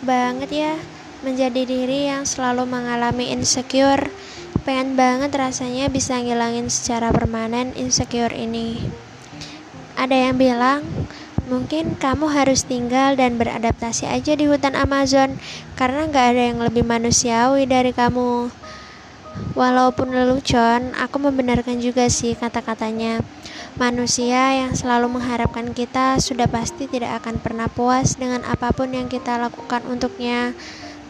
banget ya menjadi diri yang selalu mengalami insecure. Pengen banget rasanya bisa ngilangin secara permanen insecure ini. Ada yang bilang, mungkin kamu harus tinggal dan beradaptasi aja di hutan Amazon karena gak ada yang lebih manusiawi dari kamu. Walaupun lelucon, aku membenarkan juga sih kata-katanya. Manusia yang selalu mengharapkan kita sudah pasti tidak akan pernah puas dengan apa pun yang kita lakukan untuknya.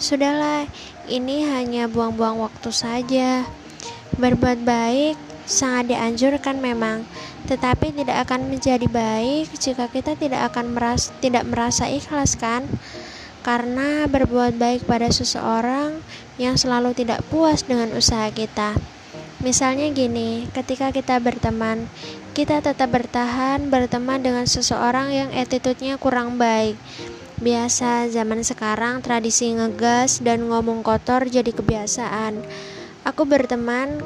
Sudahlah, ini hanya buang-buang waktu saja. Berbuat baik sangat dianjurkan memang, tetapi tidak akan menjadi baik jika kita tidak akan merasa tidak merasa ikhlas kan? Karena berbuat baik pada seseorang yang selalu tidak puas dengan usaha kita. Misalnya gini, ketika kita berteman, kita tetap bertahan berteman dengan seseorang yang attitude-nya kurang baik. Biasa zaman sekarang tradisi ngegas dan ngomong kotor jadi kebiasaan. Aku berteman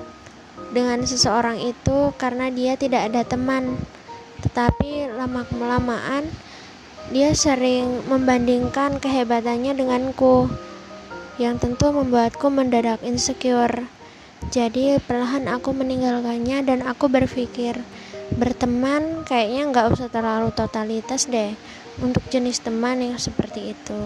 dengan seseorang itu karena dia tidak ada teman. Tetapi lama kelamaan dia sering membandingkan kehebatannya denganku yang tentu membuatku mendadak insecure. Jadi perlahan aku meninggalkannya dan aku berpikir berteman kayaknya nggak usah terlalu totalitas deh untuk jenis teman yang seperti itu.